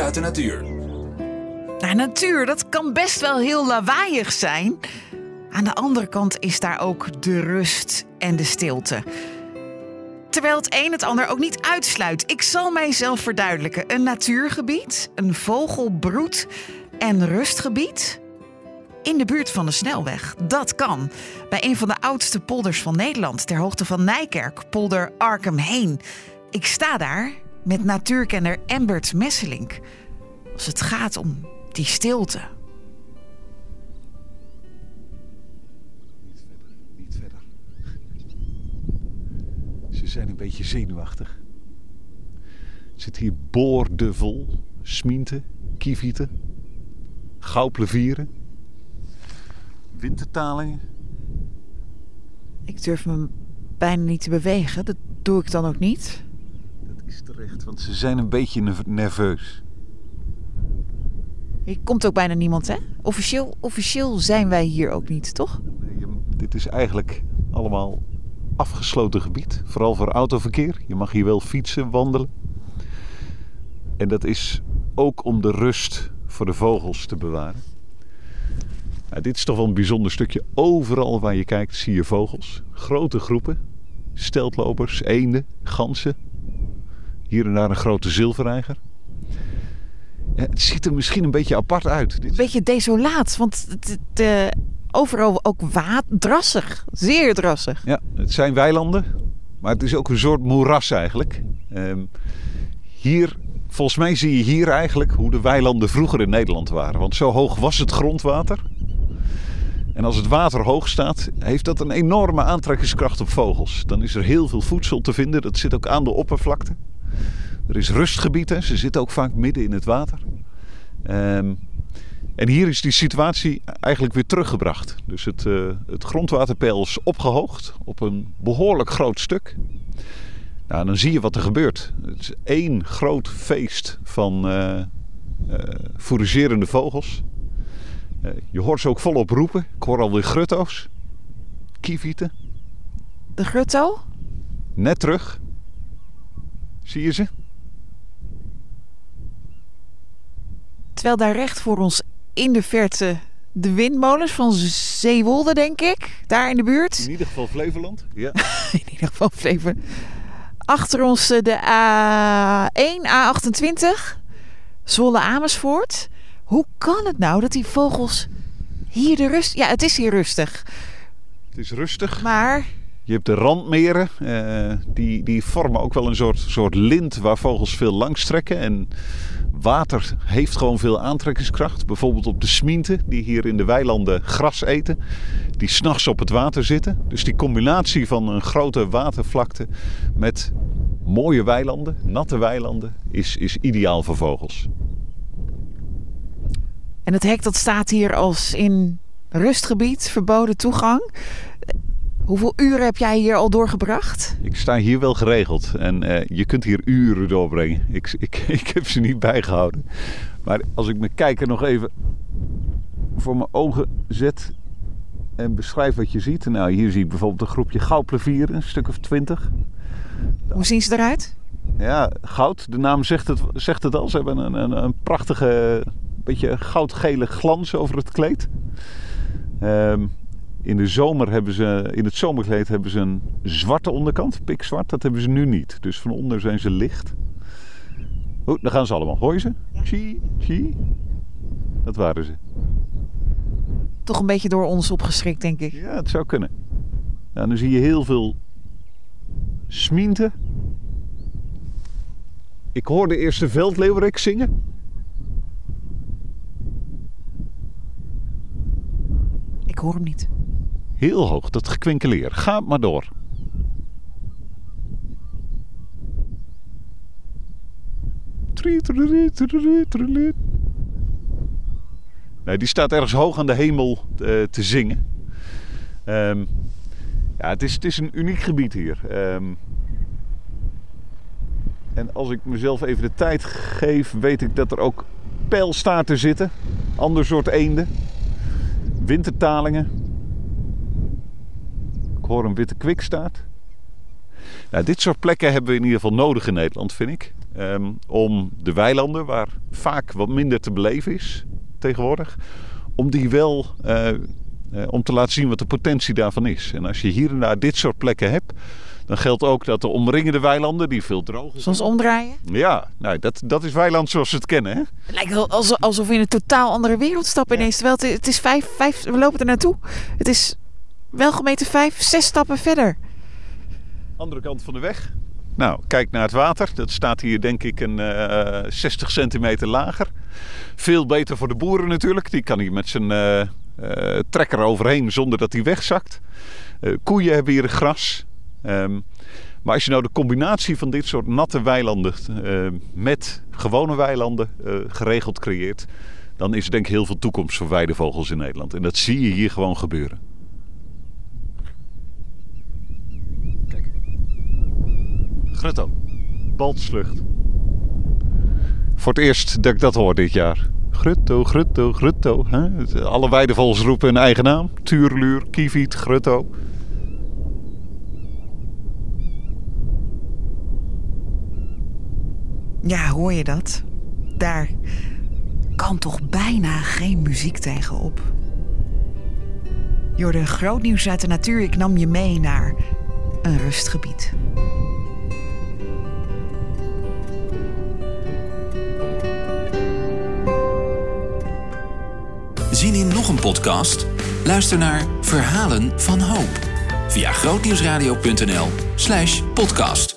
uit de natuur. Nou, natuur, dat kan best wel heel lawaaiig zijn. Aan de andere kant is daar ook de rust en de stilte. Terwijl het een het ander ook niet uitsluit. Ik zal mijzelf verduidelijken. Een natuurgebied, een vogelbroed en rustgebied in de buurt van de snelweg. Dat kan. Bij een van de oudste polders van Nederland, ter hoogte van Nijkerk, polder Arkham Heen. Ik sta daar met natuurkenner Embert Messelink. Als het gaat om die stilte. Niet verder, niet verder. Ze zijn een beetje zenuwachtig. Er zit hier boordevol, smienten, kievieten, goudplevieren, wintertalingen. Ik durf me bijna niet te bewegen. Dat doe ik dan ook niet. Is terecht, want ze zijn een beetje nerv- nerveus. Hier komt ook bijna niemand, hè? Officieel, officieel zijn wij hier ook niet, toch? Nee, Dit is eigenlijk allemaal afgesloten gebied, vooral voor autoverkeer. Je mag hier wel fietsen, wandelen. En dat is ook om de rust voor de vogels te bewaren. Nou, dit is toch wel een bijzonder stukje. Overal waar je kijkt zie je vogels. Grote groepen. Steltlopers, eenden, ganzen. Hier en daar een grote zilverreiger. Ja, het ziet er misschien een beetje apart uit. Een beetje desolaat, want het, het, eh, overal ook drassig. Zeer drassig. Ja, het zijn weilanden, maar het is ook een soort moeras eigenlijk. Ehm, hier, volgens mij zie je hier eigenlijk hoe de weilanden vroeger in Nederland waren. Want zo hoog was het grondwater. En als het water hoog staat, heeft dat een enorme aantrekkingskracht op vogels. Dan is er heel veel voedsel te vinden. Dat zit ook aan de oppervlakte. Er is rustgebied, hè. ze zitten ook vaak midden in het water. Ehm, en hier is die situatie eigenlijk weer teruggebracht. Dus het, eh, het grondwaterpeil is opgehoogd op een behoorlijk groot stuk. Nou, dan zie je wat er gebeurt. Het is één groot feest van fouragerende vogels. Je hoort ze ook volop roepen. Ik hoor alweer grutto's, kievieten. De grutto? Net terug. Zie je ze? Terwijl daar recht voor ons in de verte de windmolens van Zeewolde, denk ik. Daar in de buurt. In ieder geval Flevoland. Ja. in ieder geval Flevo. Achter ons eh, de A1, A28, Zwolle Amersfoort. Hoe kan het nou dat die vogels hier de rust... Ja, het is hier rustig. Het is rustig. Maar Je hebt de randmeren, eh, die, die vormen ook wel een soort, soort lint waar vogels veel langs trekken. En water heeft gewoon veel aantrekkingskracht. Bijvoorbeeld op de smienten, die hier in de weilanden gras eten, die s'nachts op het water zitten. Dus die combinatie van een grote watervlakte met mooie weilanden, natte weilanden, is, is ideaal voor vogels. En het hek dat staat hier als in rustgebied, verboden toegang. Hoeveel uren heb jij hier al doorgebracht? Ik sta hier wel geregeld en eh, je kunt hier uren doorbrengen. Ik, ik, ik heb ze niet bijgehouden. Maar als ik mijn kijker nog even voor mijn ogen zet en beschrijf wat je ziet. Nou, hier zie ik bijvoorbeeld een groepje goudplevieren, een stuk of twintig. Hoe zien ze eruit? Ja, goud, de naam zegt het, zegt het al. Ze hebben een, een, een prachtige, beetje goudgele glans over het kleed. Ehm, in de zomer hebben ze, in het zomerkleed hebben ze een zwarte onderkant, pikzwart. Dat hebben ze nu niet. Dus van onder zijn ze licht. Oeh, daar gaan ze allemaal. Hoor je ze? Chi, chi. Dat waren ze. Toch een beetje door ons opgeschrikt, denk ik. Ja, het zou kunnen. Nou, dan zie je heel veel smienten. Ik hoor de eerste veldleeuwerik zingen. Ik hoor hem niet. Heel hoog, dat gekwinkeleer. Ga maar door. Nee, die staat ergens hoog aan de hemel eh, te zingen. Ehm, ja, het is, het is een uniek gebied hier. Ehm, en als ik mezelf even de tijd geef, weet ik dat er ook pijlstaarten zitten. Ander soort eenden. Wintertalingen. Hoor een witte kwikstaart. Nou, dit soort plekken hebben we in ieder geval nodig in Nederland, vind ik. ehm, om de weilanden, waar vaak wat minder te beleven is tegenwoordig, om die wel eh, eh, om te laten zien wat de potentie daarvan is. En als je hier en daar dit soort plekken hebt, dan geldt ook dat de omringende weilanden, die veel droger Soms omdraaien. Ja, nou, dat, dat is weiland zoals we het kennen. Hè? Het lijkt wel alsof, we in een totaal andere wereld stappen ineens. Terwijl het, het is vijf, vijf, we lopen er naartoe. Het is wel gemeten vijf, zes stappen verder. Andere kant van de weg. Nou, kijk naar het water. Dat staat hier denk ik een eh 60 centimeter lager. Veel beter voor de boeren natuurlijk. Die kan hier met zijn eh, eh, trekker overheen zonder dat hij wegzakt. Koeien hebben hier gras. Ehm, maar als je nou de combinatie van dit soort natte weilanden met gewone weilanden geregeld creëert, dan is er denk ik heel veel toekomst voor weidevogels in Nederland. En dat zie je hier gewoon gebeuren. Grutto. Baltslucht. Voor het eerst dat ik dat hoor dit jaar. Grutto, grutto, grutto. Hè? Alle weidevogels roepen hun eigen naam. Tuurluur, kieviet, grutto. Ja, hoor je dat? Daar kan toch bijna geen muziek tegenop. Jorde, groot nieuws uit de natuur. Ik nam je mee naar een rustgebied. Zien in nog een podcast? Luister naar Verhalen van Hoop via grootnieuwsradio.nl/podcast.